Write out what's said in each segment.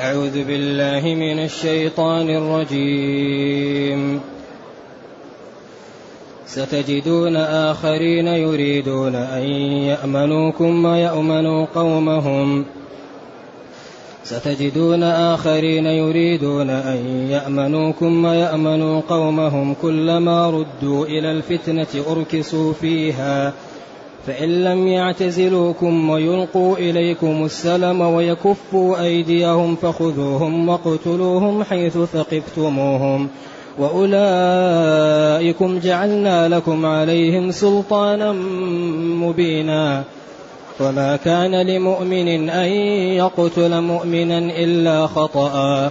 أعوذ بالله من الشيطان الرجيم. ستجدون آخرين يريدون أن يأمنوكم ويأمنوا قومهم. ستجدون آخرين يريدون أن يأمنوكم ويأمنوا قومهم كلما ردوا إلى الفتنة أركسوا فيها. فإن لم يعتزلوكم ويلقوا إليكم السلم ويكفوا أيديهم فخذوهم واقتلوهم حيث ثقفتموهم وأولئكم جعلنا لكم عليهم سلطانا مبينا وما كان لمؤمن أن يقتل مؤمنا إلا خطأ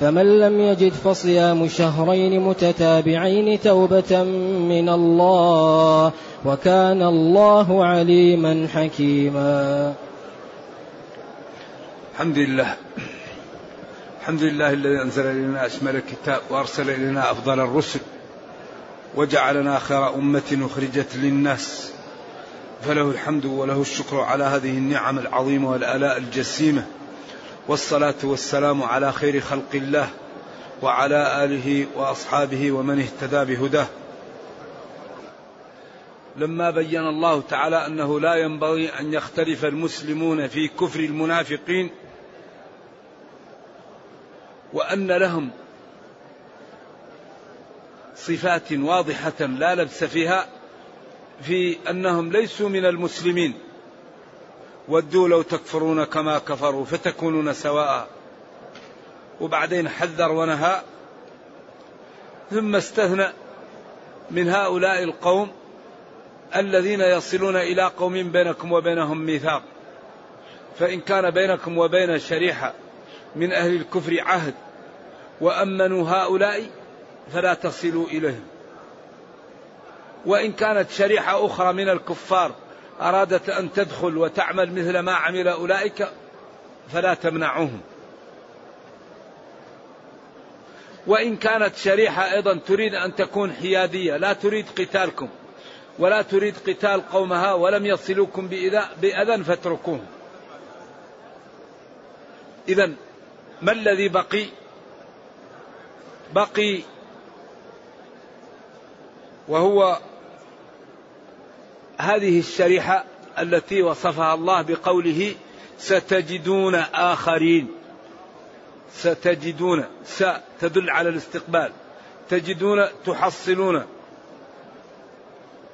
فمن لم يجد فصيام شهرين متتابعين توبة من الله وكان الله عليما حكيما. الحمد لله. الحمد لله الذي أنزل إلينا أشمل الكتاب وأرسل إلينا أفضل الرسل وجعلنا خير أمة أخرجت للناس. فله الحمد وله الشكر على هذه النعم العظيمة والآلاء الجسيمة. والصلاة والسلام على خير خلق الله وعلى آله وأصحابه ومن اهتدى بهداه. لما بين الله تعالى أنه لا ينبغي أن يختلف المسلمون في كفر المنافقين وأن لهم صفات واضحة لا لبس فيها في أنهم ليسوا من المسلمين. ودوا لو تكفرون كما كفروا فتكونون سواء. وبعدين حذر ونهى. ثم استثنى من هؤلاء القوم الذين يصلون إلى قوم بينكم وبينهم ميثاق. فإن كان بينكم وبين شريحة من أهل الكفر عهد وأمنوا هؤلاء فلا تصلوا إليهم. وإن كانت شريحة أخرى من الكفار أرادت أن تدخل وتعمل مثل ما عمل أولئك فلا تمنعوهم وإن كانت شريحة أيضا تريد أن تكون حيادية لا تريد قتالكم ولا تريد قتال قومها ولم يصلوكم بأذى فاتركوهم. إذا ما الذي بقي؟ بقي وهو هذه الشريحة التي وصفها الله بقوله ستجدون آخرين. ستجدون. س تدل على الاستقبال. تجدون تحصلون.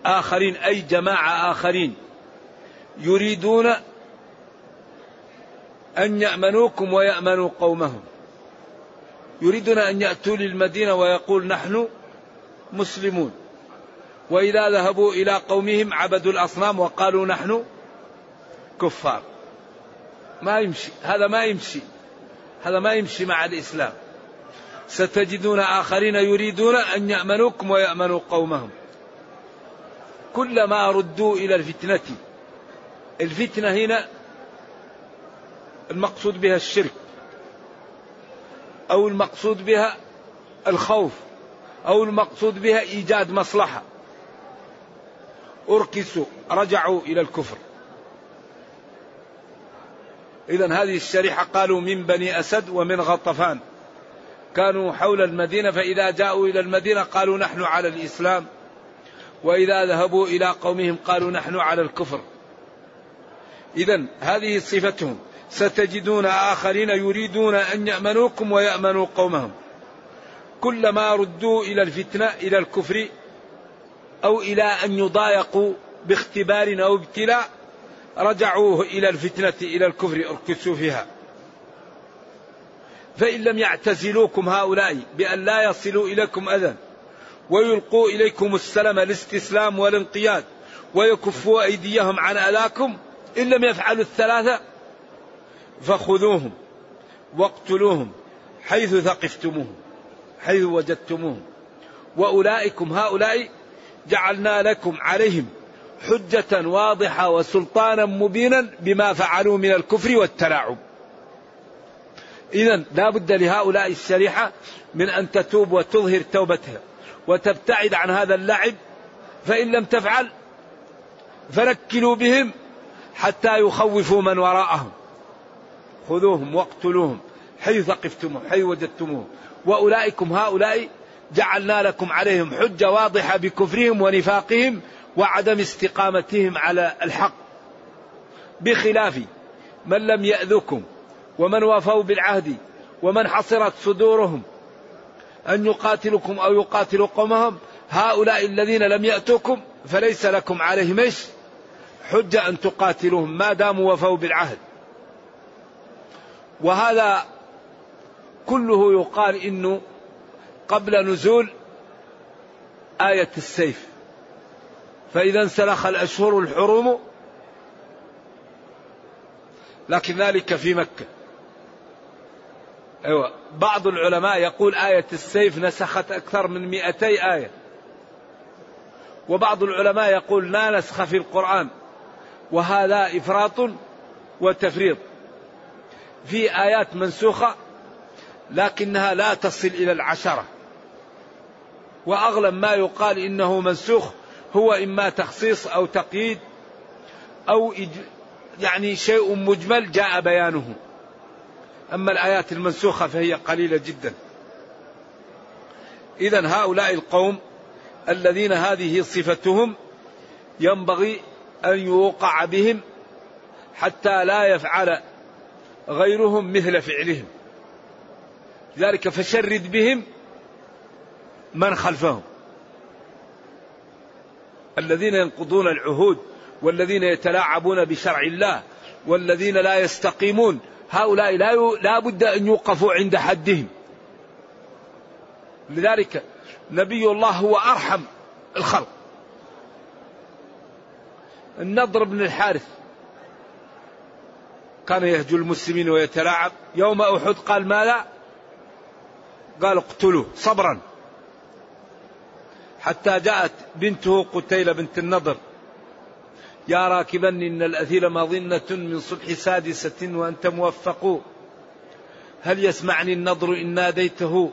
آخرين أي جماعة آخرين. يريدون أن يأمنوكم ويأمنوا قومهم. يريدون أن يأتوا للمدينة ويقول نحن مسلمون. وإذا ذهبوا إلى قومهم عبدوا الأصنام وقالوا نحن كفار. ما يمشي. هذا ما يمشي. هذا ما يمشي مع الإسلام. ستجدون آخرين يريدون أن يأمنوكم ويأمنوا قومهم. كلما ردوا إلى الفتنة. الفتنة هنا المقصود بها الشرك. أو المقصود بها الخوف. أو المقصود بها إيجاد مصلحة. أركسوا رجعوا إلى الكفر. إذا هذه الشريحة قالوا من بني أسد ومن غطفان. كانوا حول المدينة فإذا جاءوا إلى المدينة قالوا نحن على الإسلام. وإذا ذهبوا إلى قومهم قالوا نحن على الكفر. إذا هذه صفتهم. ستجدون آخرين يريدون أن يأمنوكم ويأمنوا قومهم. كلما ردوا إلى الفتنة إلى الكفر أو إلى أن يضايقوا باختبار أو ابتلاء رجعوا إلى الفتنة إلى الكفر اركسوا فيها. فإن لم يعتزلوكم هؤلاء بأن لا يصلوا إليكم أذى ويلقوا إليكم السلم الاستسلام والانقياد ويكفوا أيديهم عن أذاكم إن لم يفعلوا الثلاثة فخذوهم واقتلوهم حيث ثقفتموهم حيث وجدتموهم. وأولئكم هؤلاء جعلنا لكم عليهم حجة واضحة وسلطانا مبينا بما فعلوا من الكفر والتلاعب. إذا لا بد لهؤلاء الشريحة من أن تتوب وتظهر توبتها وتبتعد عن هذا اللعب فإن لم تفعل فنكلوا بهم حتى يخوفوا من وراءهم. خذوهم واقتلوهم حيث ثقفتموهم حيث وجدتموهم. وأولئكم هؤلاء جعلنا لكم عليهم حجة واضحة بكفرهم ونفاقهم وعدم استقامتهم على الحق بخلاف من لم يأذكم ومن وافوا بالعهد ومن حصرت صدورهم أن يقاتلكم أو يقاتلوا قومهم هؤلاء الذين لم يأتوكم فليس لكم عليهم إيش؟ حجة أن تقاتلوهم ما داموا وفوا بالعهد. وهذا كله يقال إنه قبل نزول آية السيف. فإذا انسلخ الأشهر الحرم لكن ذلك في مكة. أيوة بعض العلماء يقول آية السيف نسخت أكثر من مئتي آية وبعض العلماء يقول لا نسخ في القرآن وهذا إفراط وتفريط في آيات منسوخة لكنها لا تصل إلى العشرة وأغلب ما يقال إنه منسوخ هو إما تخصيص أو تقييد أو يعني شيء مجمل جاء بيانه. أما الآيات المنسوخة فهي قليلة جدا. إذا هؤلاء القوم الذين هذه صفتهم ينبغي أن يوقع بهم حتى لا يفعل غيرهم مثل فعلهم. ذلك فشرد بهم من خلفهم؟ الذين ينقضون العهود والذين يتلاعبون بشرع الله والذين لا يستقيمون. هؤلاء لا بد أن يوقفوا عند حدهم. لذلك نبي الله هو أرحم الخلق. النضر بن الحارث كان يهجو المسلمين ويتلاعب. يوم أحد قال ماذا؟ قال اقتلوه صبرا. حتى جاءت بنته قتيلة بنت النضر. يا راكبا إن الأثير مظنة من صبح سادسة وأنت موفق. هل يسمعني النضر إن ناديته؟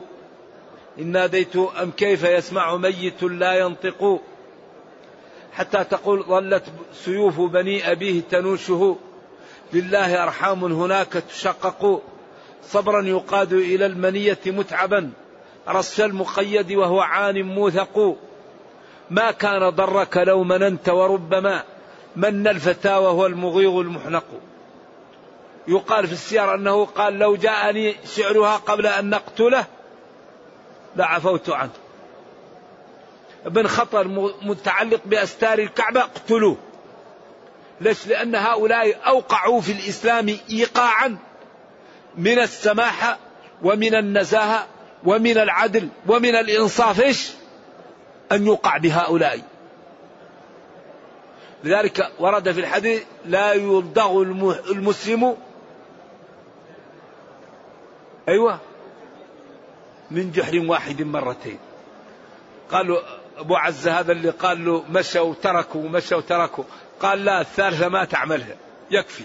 إن ناديته أم كيف يسمع ميت لا ينطق؟ حتى تقول ظلت سيوف بني أبيه تنوشه. لله أرحام هناك تشقق. صبرا يقاد إلى المنية متعبا. رص المقيد وهو عان موثق. ما كان ضرك لو مننت وربما من الفتى وهو المغيظ المحنق. يقال في السير أنه قال لو جاءني شعرها قبل أن نقتله لعفوت عنه. ابن خطر متعلق بأستار الكعبة اقتلوه. ليش؟ لأن هؤلاء أوقعوا في الإسلام إيقاعا من السماحة ومن النزاهة ومن العدل ومن الإنصاف إيش؟ أن يوقع بهؤلاء. لذلك ورد في الحديث لا يلدغ المسلم أيوة من جحر واحد مرتين. قالوا أبو عزة هذا اللي قال له مشى وتركوا ومشى وتركوا قال لا الثالثة ما تعملها يكفي.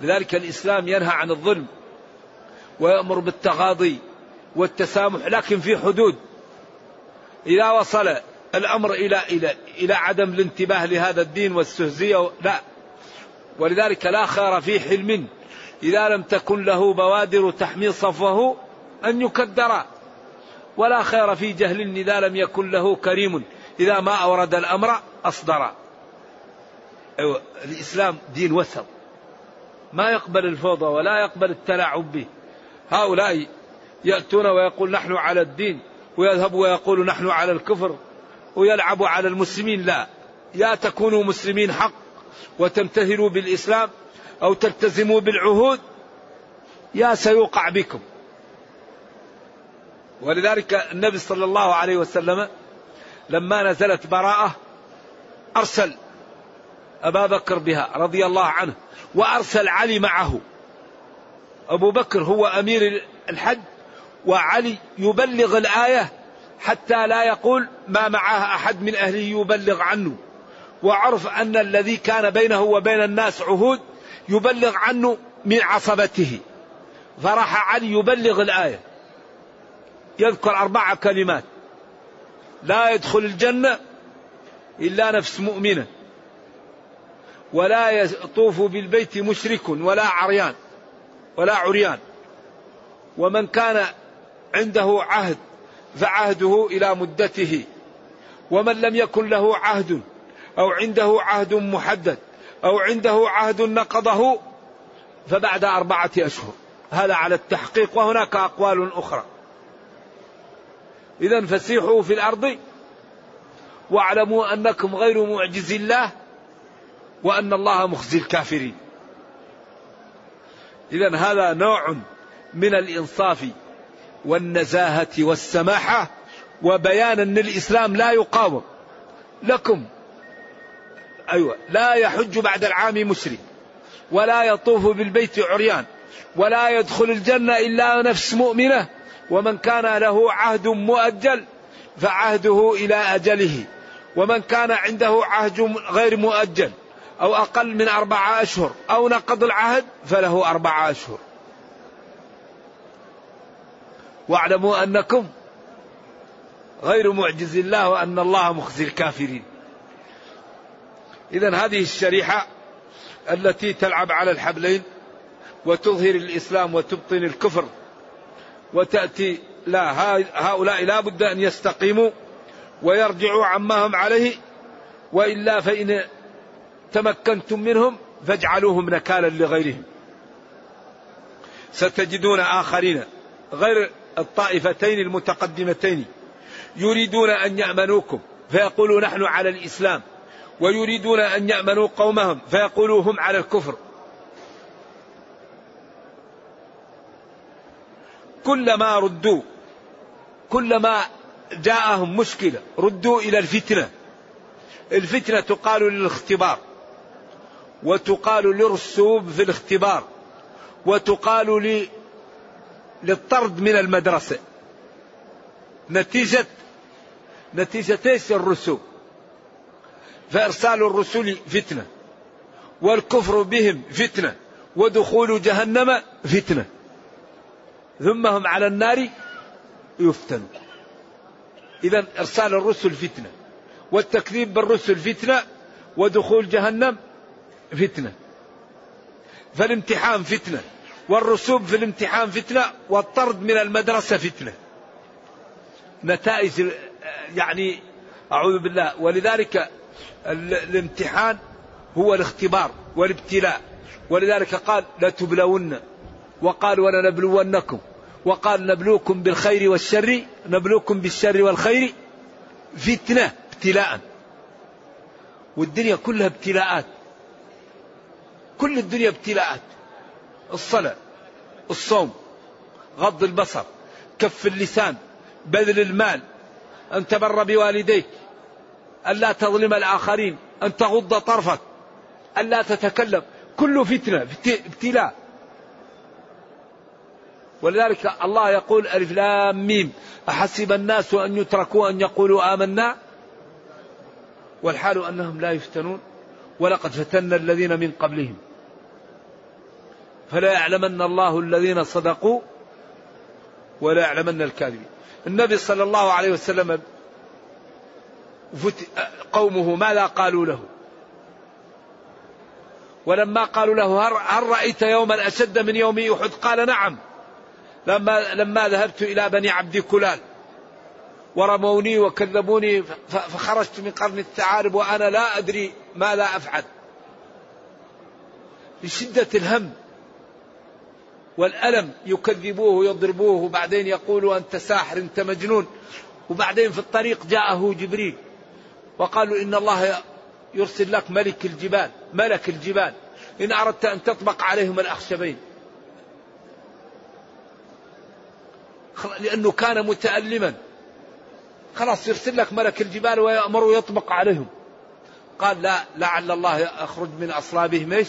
لذلك الإسلام ينهى عن الظلم. ويأمر بالتغاضي والتسامح لكن في حدود. إذا وصل الأمر إلى إلى إلى عدم الانتباه لهذا الدين والسهزية لا. ولذلك لا خير في حلم إذا لم تكن له بوادر تحمي صفوه أن يكدر. ولا خير في جهل إذا لم يكن له كريم. إذا ما أورد الأمر أصدر. أيوة الإسلام دين وسط ما يقبل الفوضى ولا يقبل التلاعب به. هؤلاء يأتون ويقول نحن على الدين ويذهب ويقول نحن على الكفر ويلعب على المسلمين. لا يا تكونوا مسلمين حق وتمتثلوا بالإسلام أو تلتزموا بالعهود يا سيوقع بكم. ولذلك النبي صلى الله عليه وسلم لما نزلت براءة أرسل أبا بكر بها رضي الله عنه وأرسل علي معه. أبو بكر هو أمير الحج وعلي يبلغ الآية حتى لا يقول ما معه أحد من أهله يبلغ عنه. وعرف أن الذي كان بينه وبين الناس عهود يبلغ عنه من عصبته. فراح علي يبلغ الآية. يذكر أربع كلمات. لا يدخل الجنة إلا نفس مؤمنة. ولا يطوف بالبيت مشرك ولا عريان. ولا عريان. ومن كان عنده عهد فعهده إلى مدته. ومن لم يكن له عهد أو عنده عهد محدد أو عنده عهد نقضه فبعد أربعة أشهر. هذا على التحقيق وهناك أقوال أخرى. إذا فسيحوا في الأرض واعلموا أنكم غير معجز الله وأن الله مخزي الكافرين. إذا هذا نوع من الإنصاف والنزاهة والسماحة وبيان أن الإسلام لا يقاوم. لكم أيوة لا يحج بعد العام مشرك ولا يطوف بالبيت عريان ولا يدخل الجنة إلا نفس مؤمنة ومن كان له عهد مؤجل فعهده إلى أجله ومن كان عنده عهد غير مؤجل. أو أقل من أربعة أشهر أو نقض العهد فله أربعة أشهر. واعلموا أنكم غير معجز الله وأن الله مخزي الكافرين. إذا هذه الشريحة التي تلعب على الحبلين وتظهر الإسلام وتبطن الكفر وتأتي لا هؤلاء لا بد أن يستقيموا ويرجعوا عما هم عليه وإلا فإن تمكنتم منهم فاجعلوهم نكالا لغيرهم. ستجدون آخرين غير الطائفتين المتقدمتين يريدون أن يأمنوكم فيقولوا نحن على الإسلام ويريدون أن يأمنوا قومهم فيقولوا هم على الكفر. كلما ردوا كلما جاءهم مشكلة ردوا إلى الفتنة. الفتنة تقال للاختبار. وتقال للرسوب في الاختبار وتقال للطرد من المدرسة. نتيجة نتيجة إيش الرسوب؟ فإرسال الرسل فتنة والكفر بهم فتنة ودخول جهنم فتنة. ثم هم على النار يفتنون. إذا إرسال الرسل فتنة والتكذيب بالرسل فتنة ودخول جهنم فتنة. فالامتحان فتنة. والرسوب في الامتحان فتنة والطرد من المدرسة فتنة. نتائج يعني أعوذ بالله. ولذلك الامتحان هو الاختبار والابتلاء. ولذلك قال لتبلون وقال ولنبلونكم وقال نبلوكم بالخير والشر نبلوكم بالشر والخير فتنة ابتلاء. والدنيا كلها ابتلاءات. كل الدنيا ابتلاءات. الصلاة الصوم غض البصر كف اللسان بذل المال أن تبر بوالديك ألا تظلم الآخرين أن تغض طرفك ألا تتكلم. كله فتنة ابتلاء. ولذلك الله يقول ألف لام ميم أحسب الناس أن يتركوا أن يقولوا آمنا؟ والحال أنهم لا يفتنون. ولقد فتنا الذين من قبلهم. فلا يعلمن الله الذين صدقوا ولا يعلمن الكاذبين. النبي صلى الله عليه وسلم قومه ماذا قالوا له؟ ولما قالوا له هل رأيت يوما أشد من يوم أحد؟ قال نعم. لما, لما ذهبت إلى بني عبد كلال. ورموني وكذبوني فخرجت من قرن الثعالب وأنا لا أدري ماذا أفعل. لشدة الهم والألم يكذبوه ويضربوه وبعدين يقولوا أنت ساحر أنت مجنون. وبعدين في الطريق جاءه جبريل وقالوا إن الله يرسل لك ملك الجبال ملك الجبال. إن أردت أن تطبق عليهم الأخشبين. لأنه كان متألما. خلاص يرسل لك ملك الجبال ويأمر يطبق عليهم. قال لا لعل الله يخرج من أصلابهم إيش؟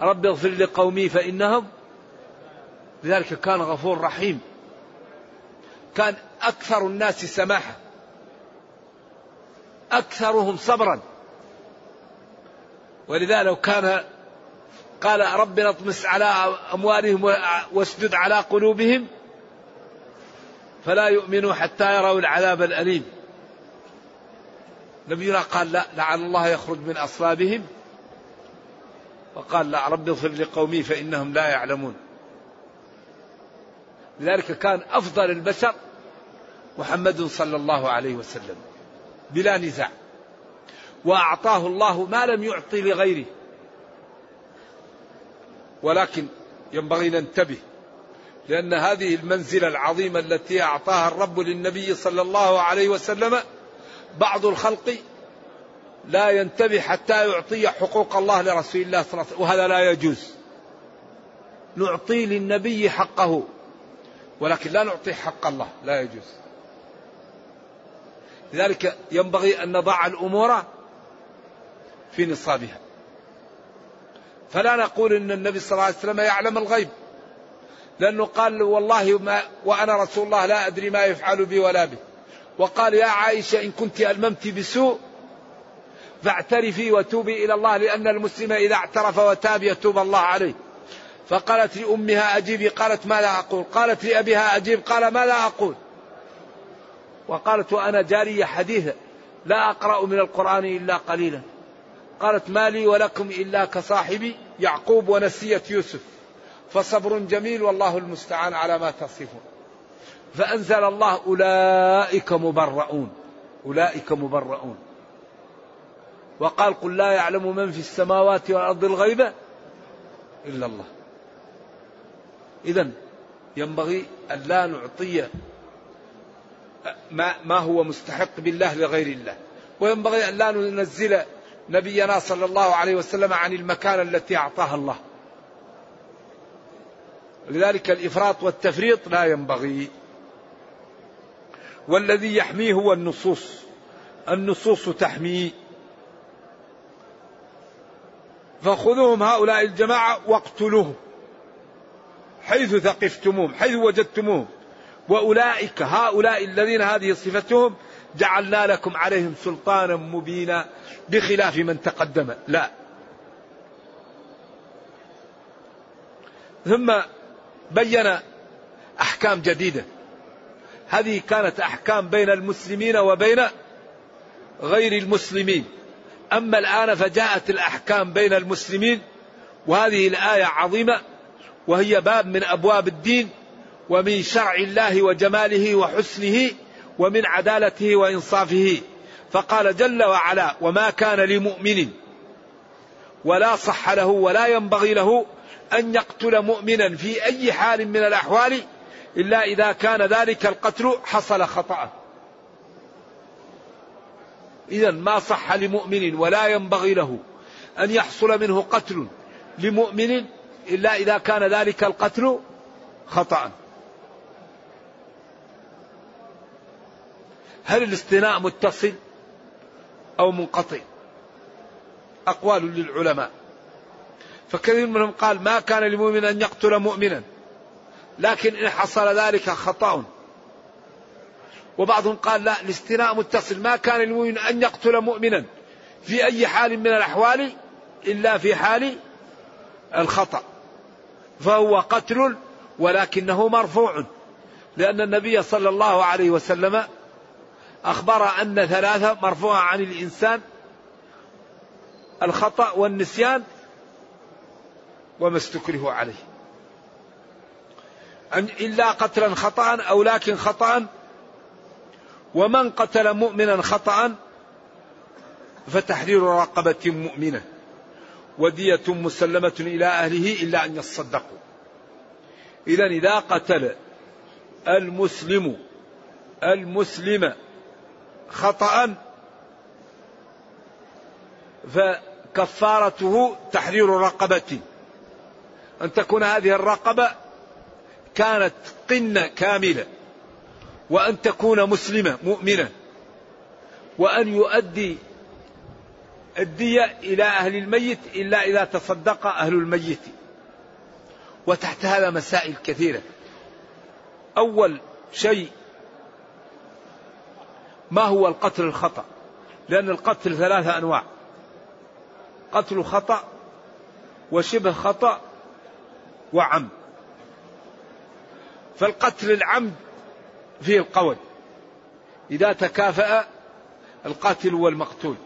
رب اغفر لقومي فإنهم لذلك كان غفور رحيم. كان أكثر الناس سماحة. أكثرهم صبرا. ولذا لو كان قال ربنا اطمس على أموالهم واسجد على قلوبهم فلا يؤمنوا حتى يروا العذاب الأليم. نبينا قال لا لعل الله يخرج من أصلابهم. وقال لا رب اغفر لقومي فإنهم لا يعلمون. لذلك كان أفضل البشر محمد صلى الله عليه وسلم بلا نزاع. وأعطاه الله ما لم يعطي لغيره. ولكن ينبغي ننتبه لأن هذه المنزلة العظيمة التي أعطاها الرب للنبي صلى الله عليه وسلم بعض الخلق لا ينتبه حتى يعطي حقوق الله لرسول الله صلى الله عليه وسلم وهذا لا يجوز. نعطي للنبي حقه ولكن لا نعطي حق الله لا يجوز. لذلك ينبغي أن نضع الأمور في نصابها. فلا نقول إن النبي صلى الله عليه وسلم يعلم الغيب. لأنه قال والله ما وأنا رسول الله لا أدري ما يفعل بي ولا به وقال يا عائشة إن كنت ألممت بسوء فاعترفي وتوبي إلى الله لأن المسلم إذا اعترف وتاب يتوب الله عليه. فقالت لأمها أجيبي قالت ماذا أقول؟ قالت لأبيها أجيب قال ماذا أقول؟ وقالت وأنا جارية حديثة لا أقرأ من القرآن إلا قليلا. قالت ما لي ولكم إلا كصاحب يعقوب ونسية يوسف. فصبر جميل والله المستعان على ما تصفون. فأنزل الله أولئك مبرؤون. أولئك مبرؤون. وقال قل لا يعلم من في السماوات والأرض الغيب إلا الله. إذا ينبغي أن لا نعطي ما, ما هو مستحق بالله لغير الله. وينبغي أن لا ننزل نبينا صلى الله عليه وسلم عن المكانة التي أعطاها الله. لذلك الإفراط والتفريط لا ينبغي. والذي يحميه هو النصوص. النصوص تحميه فخذوهم هؤلاء الجماعة واقتلوهم حيث ثقفتموهم حيث وجدتموهم. وأولئك هؤلاء الذين هذه صفتهم جعلنا لكم عليهم سلطانا مبينا بخلاف من تقدم. لا. ثم بين أحكام جديدة. هذه كانت أحكام بين المسلمين وبين غير المسلمين. أما الآن فجاءت الأحكام بين المسلمين وهذه الآية عظيمة وهي باب من أبواب الدين ومن شرع الله وجماله وحسنه ومن عدالته وإنصافه. فقال جل وعلا وما كان لمؤمن ولا صح له ولا ينبغي له أن يقتل مؤمنا في أي حال من الأحوال إلا إذا كان ذلك القتل حصل خطأ. اذا ما صح لمؤمن ولا ينبغي له أن يحصل منه قتل لمؤمن إلا إذا كان ذلك القتل خطأ. هل الاستناء متصل أو منقطع أقوال للعلماء فكثير منهم قال ما كان لمؤمن أن يقتل مؤمنا. لكن إن حصل ذلك خطأ. وبعضهم قال لا الاستناء متصل. ما كان للمؤمن أن يقتل مؤمنا. في أي حال من الأحوال؟ إلا في حال الخطأ. فهو قتل ولكنه مرفوع. لأن النبي صلى الله عليه وسلم أخبر أن ثلاثة مرفوعة عن الإنسان الخطأ والنسيان. وما استكره عليه. أن إلا قتلا خطأ أو لكن خطأ ومن قتل مؤمنا خطأ فتحرير رقبة مؤمنة ودية مسلمة إلى أهله إلا أن يصدقوا. إذا إذا قتل المسلم المسلم خطأ فكفارته تحرير رقبة. أن تكون هذه الرقبة كانت قنة كاملة وأن تكون مسلمة مؤمنة وأن يؤدي الدية إلى أهل الميت إلا إذا تصدق أهل الميت. وتحت هذا مسائل كثيرة. أول شيء ما هو القتل الخطأ؟ لأن القتل ثلاثة أنواع. قتل خطأ وشبه خطأ وعمد فالقتل العمد فيه القول. إذا تكافأ القاتل والمقتول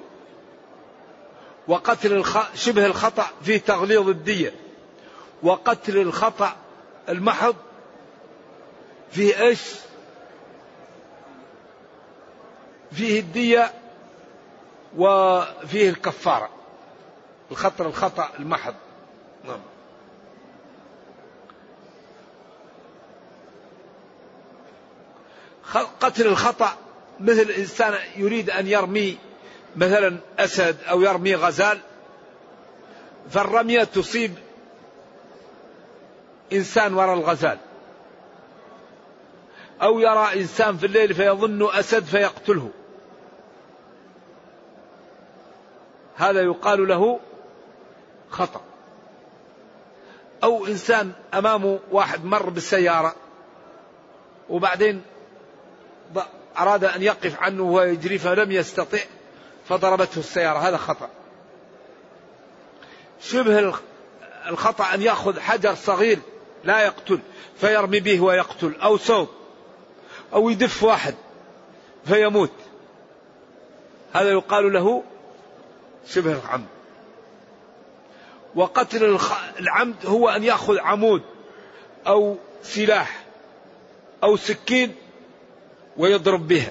وقتل الخ... شبه الخطأ فيه تغليظ الدية. وقتل الخطأ المحض فيه إيش؟ فيه الدية وفيه الكفارة. الخطر الخطأ المحض. نعم. قتل الخطأ. مثل إنسان يريد أن يرمي مثلا أسد أو يرمي غزال فالرمية تصيب إنسان وراء الغزال. أو يرى إنسان في الليل فيظن أسد فيقتله. هذا يقال له خطأ. أو إنسان أمامه واحد مر بالسيارة وبعدين أراد أن يقف عنه ويجري فلم يستطع فضربته السيارة. هذا خطأ. شبه الخطأ أن يأخذ حجر صغير لا يقتل فيرمي به ويقتل أو صوت أو يدف واحد فيموت. هذا يقال له شبه العمد. وقتل العمد هو أن يأخذ عمود أو سلاح أو سكين ويضرب بها.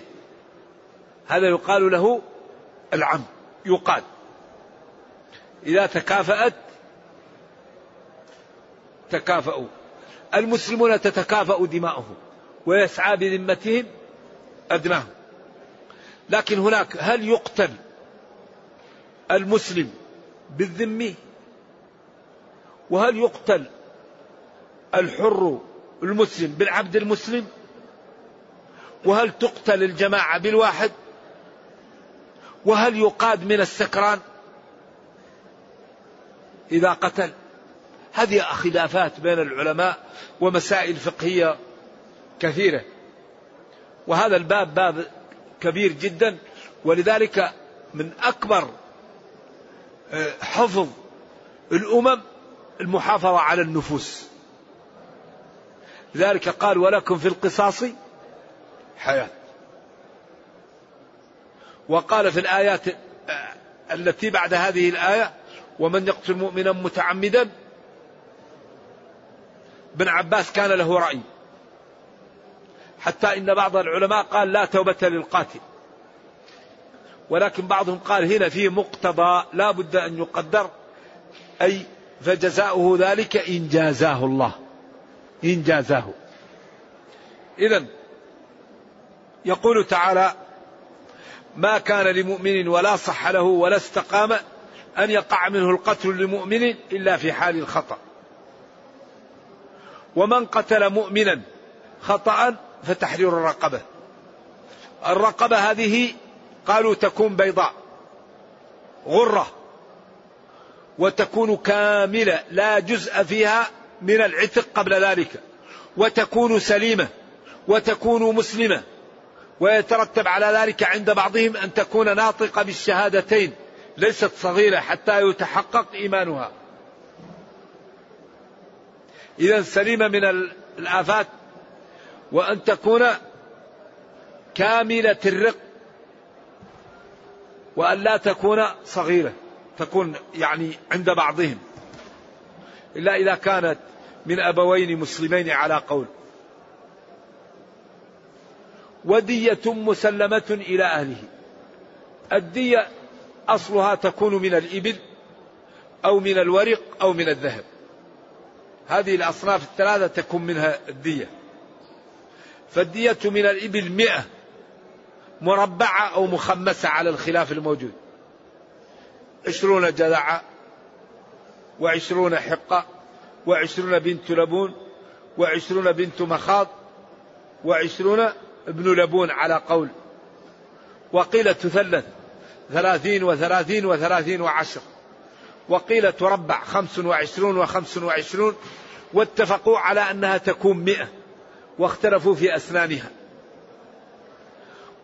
هذا يقال له العمد يقال. إذا تكافأت تكافأوا. المسلمون تتكافأ دماؤهم ويسعى بذمتهم أدناهم لكن هناك هل يقتل المسلم بالذمي وهل يقتل الحر المسلم بالعبد المسلم؟ وهل تقتل الجماعة بالواحد؟ وهل يقاد من السكران؟ إذا قتل. هذه خلافات بين العلماء ومسائل فقهية كثيرة. وهذا الباب باب كبير جدا. ولذلك من أكبر آه، حفظ الأمم المحافظة على النفوس. لذلك قال ولكم في القصاص حياة. وقال في الآيات آه، التي بعد هذه الآية ومن يقتل مؤمنا متعمدا ابن عباس كان له رأي. حتى إن بعض العلماء قال لا توبة للقاتل. ولكن بعضهم قال هنا في مقتضى لا بد أن يقدر أي فجزاؤه ذلك إن جازاه الله. إن جازاه. إذا يقول تعالى ما كان لمؤمن ولا صح له ولا استقام أن يقع منه القتل لمؤمن إلا في حال الخطأ. ومن قتل مؤمنا خطأ فتحرير الرقبة. الرقبة هذه قالوا تكون بيضاء غرة وتكون كاملة لا جزء فيها من العتق قبل ذلك وتكون سليمة وتكون مسلمة ويترتب على ذلك عند بعضهم أن تكون ناطقة بالشهادتين ليست صغيرة حتى يتحقق إيمانها. إذا سليمة من الآفات وأن تكون كاملة الرق وأن لا تكون صغيرة تكون يعني عند بعضهم. إلا إذا كانت من أبوين مسلمين على قول. ودية مسلمة إلى أهله. الدية أصلها تكون من الإبل أو من الورق أو من الذهب. هذه الأصناف الثلاثة تكون منها الدية. فالدية من الإبل مئة مربعة أو مخمسة على الخلاف الموجود. عشرون جذعة وعشرون حقة وعشرون بنت لبون وعشرون بنت مخاض وعشرون ابن لبون على قول وقيل تثلث ثلاثين وثلاثين وثلاثين وعشر وقيل تربع خمس وعشرون وخمس وعشرون واتفقوا على أنها تكون مئة واختلفوا في أسنانها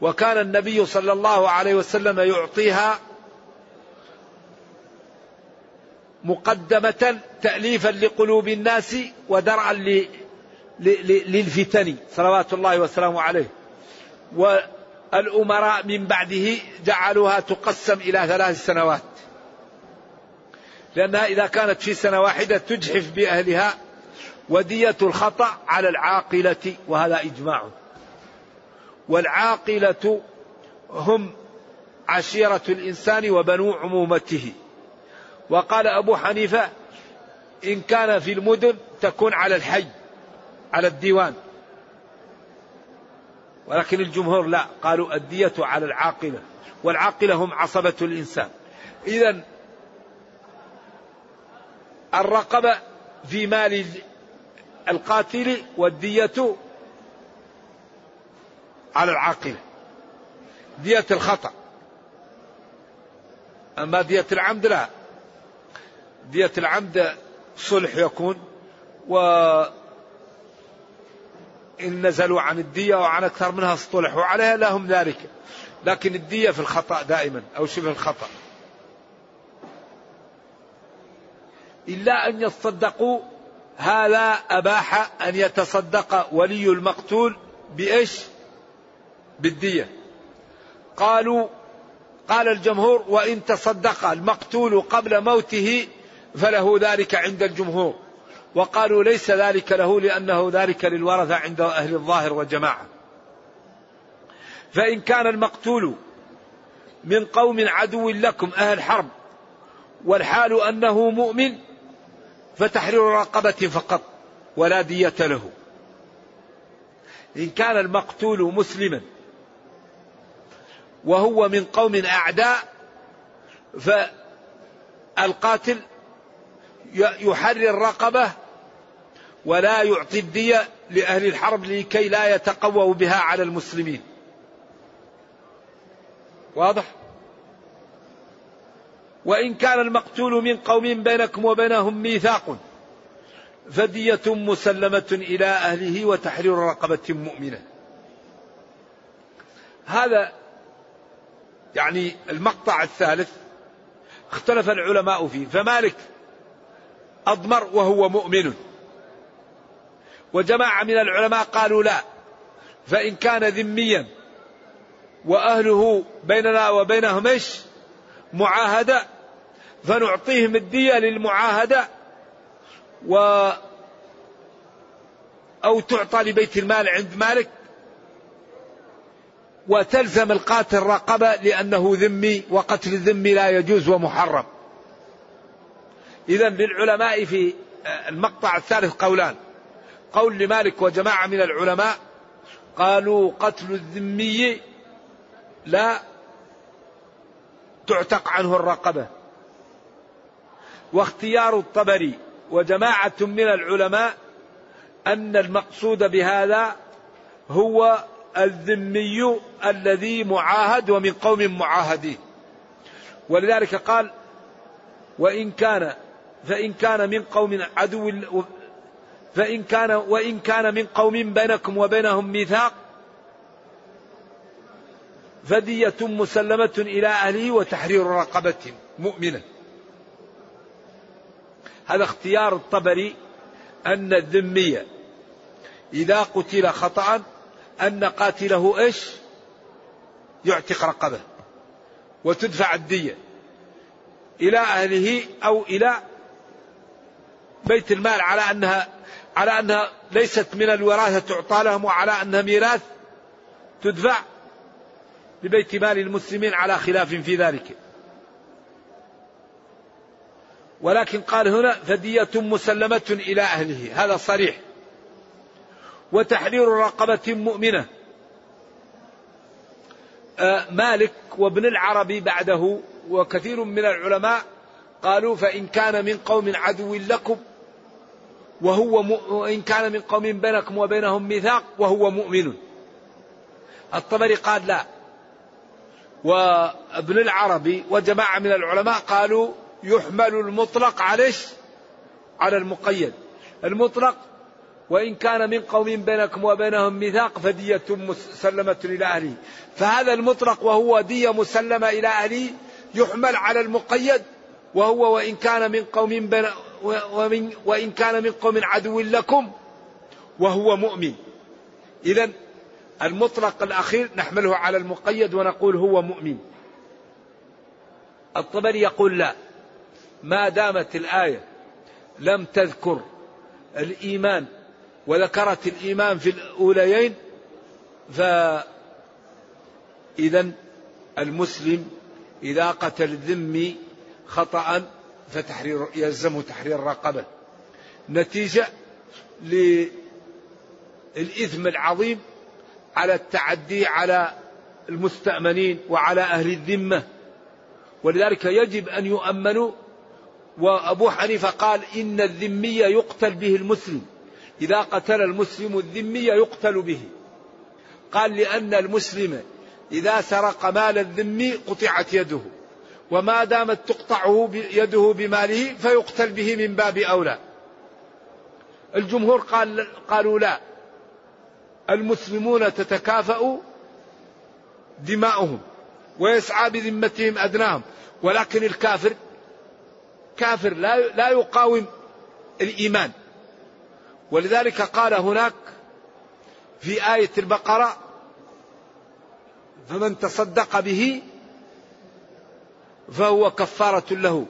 وكان النبي صلى الله عليه وسلم يعطيها مقدمة تأليفا لقلوب الناس ودرعا للفتن صلوات الله وسلامه عليه. والأمراء من بعده جعلوها تقسم إلى ثلاث سنوات. لأنها إذا كانت في سنة واحدة تجحف بأهلها ودية الخطأ على العاقلة وهذا إجماع. والعاقلة هم عشيرة الإنسان وبنو عمومته. وقال أبو حنيفة إن كان في المدن تكون على الحي. على الديوان. ولكن الجمهور لا قالوا الدية على العاقلة والعاقلة هم عصبة الإنسان. إذا الرقبة في مال القاتل والدية على العاقلة. دية الخطأ. أما دية العمد لا. دية العمد صلح يكون و إن نزلوا عن الدية وعن أكثر منها اصطلحوا عليها لهم ذلك. لكن الدية في الخطأ دائما أو شبه الخطأ؟ إلا أن يتصدقوا هذا أباح أن يتصدق ولي المقتول بإيش؟ بالدية. قالوا قال الجمهور وإن تصدق المقتول قبل موته فله ذلك عند الجمهور. وقالوا ليس ذلك له لأنه ذلك للورثة عند أهل الظاهر والجماعة. فإن كان المقتول من قوم عدو لكم أهل حرب والحال أنه مؤمن فتحرير رقبة فقط ولا دية له. إن كان المقتول مسلما وهو من قوم أعداء فالقاتل يحرر رقبة ولا يعطي الدية لأهل الحرب لكي لا يتقووا بها على المسلمين. واضح؟ وإن كان المقتول من قوم بينكم وبينهم ميثاق فدية مسلمة إلى أهله وتحرير رقبة مؤمنة. هذا يعني المقطع الثالث اختلف العلماء فيه فمالك أضمر وهو مؤمن. وجماعة من العلماء قالوا لا. فإن كان ذميا وأهله بيننا وبينهم إيش؟ معاهدة فنعطيهم الدية للمعاهدة و أو تعطى لبيت المال عند مالك وتلزم القاتل رقبة لأنه ذمي وقتل الذمي لا يجوز ومحرم. إذا للعلماء في المقطع الثالث قولان قول لمالك وجماعة من العلماء قالوا قتل الذمي لا تعتق عنه الرقبة. واختيار الطبري وجماعة من العلماء أن المقصود بهذا هو الذمي الذي معاهد ومن قوم معاهدين. ولذلك قال وإن كان فإن كان من قوم عدو فإن كان وإن كان من قوم بينكم وبينهم ميثاق فدية مسلمة إلى أهله وتحرير رقبة مؤمنة. هذا اختيار الطبري أن الذمية إذا قتل خطأ أن قاتله إيش؟ يعتق رقبة وتدفع الدية إلى أهله أو إلى بيت المال على أنها على أنها ليست من الوراثة تعطى لهم وعلى أنها ميراث تدفع لبيت مال المسلمين على خلاف في ذلك. ولكن قال هنا فدية مسلمة إلى أهله. هذا صريح. وتحرير رقبة مؤمنة. آه مالك وابن العربي بعده وكثير من العلماء قالوا فإن كان من قوم عدو لكم وهو وإن كان من قوم بينكم وبينهم ميثاق وهو مؤمن. الطبري قال لا. وابن العربي وجماعة من العلماء قالوا يحمل المطلق على على المقيد. المطلق وإن كان من قوم بينكم وبينهم ميثاق فدية مسلمة إلى أهله. فهذا المطلق وهو دية مسلمة إلى أهله يحمل على المقيد. وهو وإن كان من قوم بين ومن وإن كان من قوم عدو لكم وهو مؤمن. إذا المطلق الأخير نحمله على المقيد ونقول هو مؤمن. الطبري يقول لا. ما دامت الآية لم تذكر الإيمان وذكرت الإيمان في الأوليين فإذا المسلم إذا قتل الذمي خطأ فتحرير يلزمه تحرير الرقبة نتيجة للإثم العظيم على التعدي على المستأمنين وعلى أهل الذمة. ولذلك يجب أن يؤمنوا. وأبو حنيفة قال إن الذمي يقتل به المسلم. إذا قتل المسلم الذمي يقتل به. قال لأن المسلم إذا سرق مال الذمي قطعت يده. وما دامت تقطعه يده بماله فيقتل به من باب أولى. الجمهور قال قالوا لا. المسلمون تتكافأ دماؤهم ويسعى بذمتهم أدناهم. ولكن الكافر كافر لا لا يقاوم الإيمان. ولذلك قال هناك في آية البقرة فمن تصدق به فهو كفارة له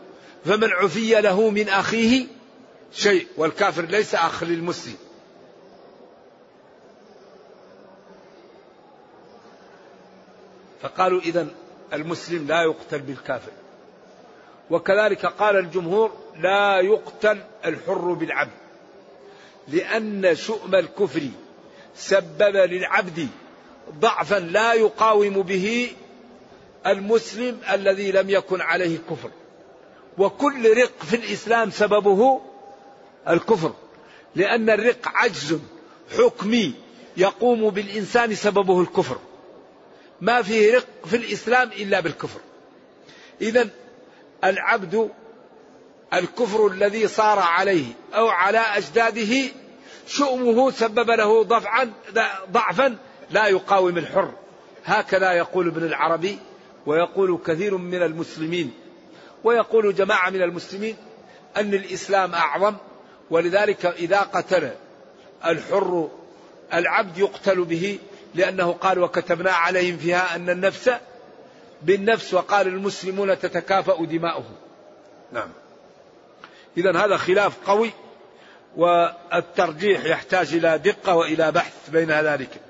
فمن عفي له من أخيه شيء والكافر ليس أخ للمسلم. فقالوا إذا المسلم لا يقتل بالكافر. وكذلك قال الجمهور لا يقتل الحر بالعبد لأن شؤم الكفر سبب للعبد ضعفا لا يقاوم به المسلم الذي لم يكن عليه كفر وكل رق في الإسلام سببه الكفر. لأن الرق عجز حكمي يقوم بالإنسان سببه الكفر. ما فيه رق في الإسلام إلا بالكفر. إذا العبد الكفر الذي صار عليه أو على أجداده شؤمه سبب له ضعفا لا يقاوم الحر. هكذا يقول ابن العربي ويقول كثير من المسلمين ويقول جماعة من المسلمين أن الإسلام أعظم ولذلك إذا قتل الحر العبد يقتل به لأنه قال وكتبنا عليهم فيها أن النفس بالنفس وقال المسلمون تتكافأ دماؤهم. نعم. إذا هذا خلاف قوي والترجيح يحتاج إلى دقة وإلى بحث بين ذلك.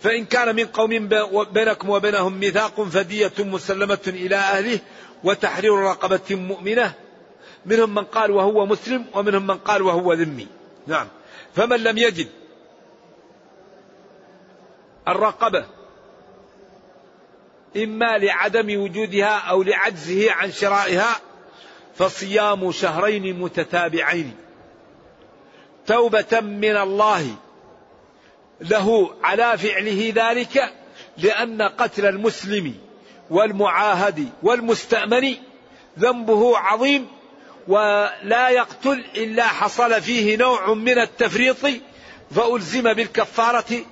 فإن كان من قوم بينكم وبينهم ميثاق فدية مسلمة إلى أهله وتحرير رقبة مؤمنة منهم من قال وهو مسلم ومنهم من قال وهو ذمي. نعم. فمن لم يجد الرقبة إما لعدم وجودها أو لعجزه عن شرائها فصيام شهرين متتابعين. توبة من الله له على فعله ذلك لأن قتل المسلم والمعاهد والمستأمن ذنبه عظيم ولا يقتل إلا حصل فيه نوع من التفريط فألزم بالكفارة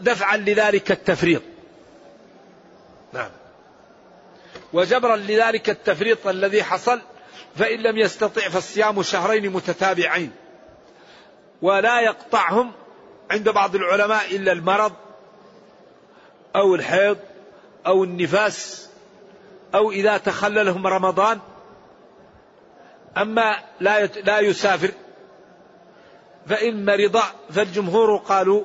دفعا لذلك التفريط. نعم. وجبرا لذلك التفريط الذي حصل فإن لم يستطع فالصيام شهرين متتابعين ولا يقطعهم عند بعض العلماء إلا المرض أو الحيض أو النفاس أو إذا تخللهم رمضان. أما لا لا يسافر فإن مرض فالجمهور قالوا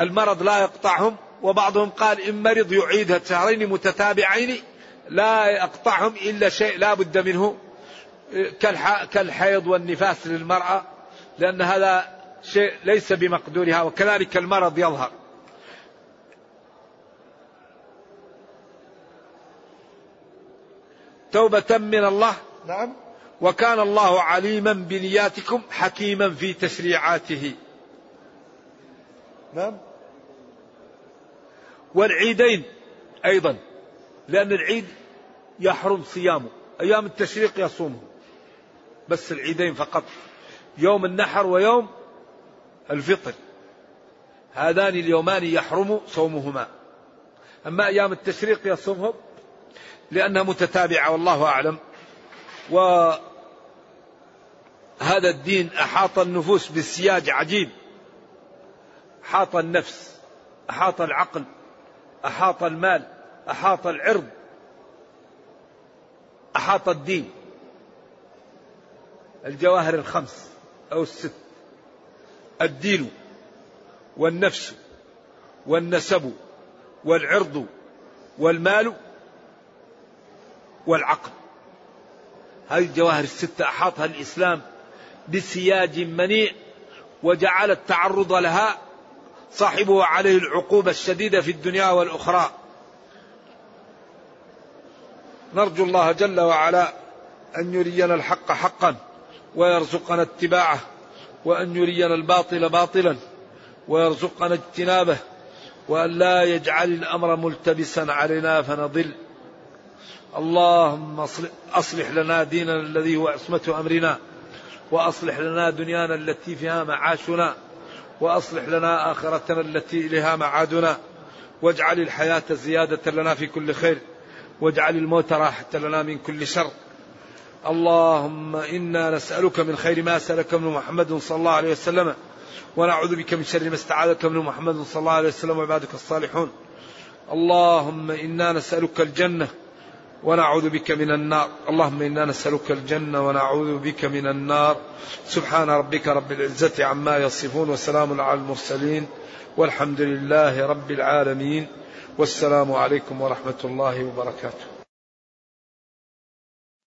المرض لا يقطعهم وبعضهم قال إن مرض يعيدها شهرين متتابعين لا يقطعهم إلا شيء لا بد منه كالحيض والنفاس للمرأة لأن هذا شيء ليس بمقدورها وكذلك المرض يظهر. توبة من الله. نعم. وكان الله عليما بنياتكم حكيما في تشريعاته. نعم. والعيدين أيضا لأن العيد يحرم صيامه أيام التشريق يصومه. بس العيدين فقط. يوم النحر ويوم الفطر. هذان اليومان يحرم صومهما. أما أيام التشريق يصومهم لأنها متتابعة والله أعلم. وهذا الدين أحاط النفوس بالسياج عجيب. أحاط النفس أحاط العقل أحاط المال أحاط العرض أحاط الدين. الجواهر الخمس أو الست. الدين والنفس والنسب والعرض والمال والعقل. هذه الجواهر الستة أحاطها الإسلام بسياج منيع وجعل التعرض لها صاحبه عليه العقوبة الشديدة في الدنيا والأخرى. نرجو الله جل وعلا أن يرينا الحق حقا ويرزقنا اتباعه. وأن يرينا الباطل باطلا ويرزقنا اجتنابه وأن لا يجعل الأمر ملتبسا علينا فنضل. اللهم أصلح لنا ديننا الذي هو عصمة أمرنا وأصلح لنا دنيانا التي فيها معاشنا وأصلح لنا آخرتنا التي إليها معادنا. واجعل الحياة زيادة لنا في كل خير واجعل الموت راحة لنا من كل شر. اللهم إنا نسألك من خير ما سألك من محمد صلى الله عليه وسلم ونعوذ بك من شر ما استعاذك من محمد صلى الله عليه وسلم وعبادك الصالحون. اللهم إنا نسألك الجنة ونعوذ بك من النار. اللهم إنا نسألك الجنة ونعوذ بك من النار. سبحان ربك رب العزة عما يصفون وسلام على المرسلين. والحمد لله رب العالمين. والسلام عليكم ورحمة الله وبركاته.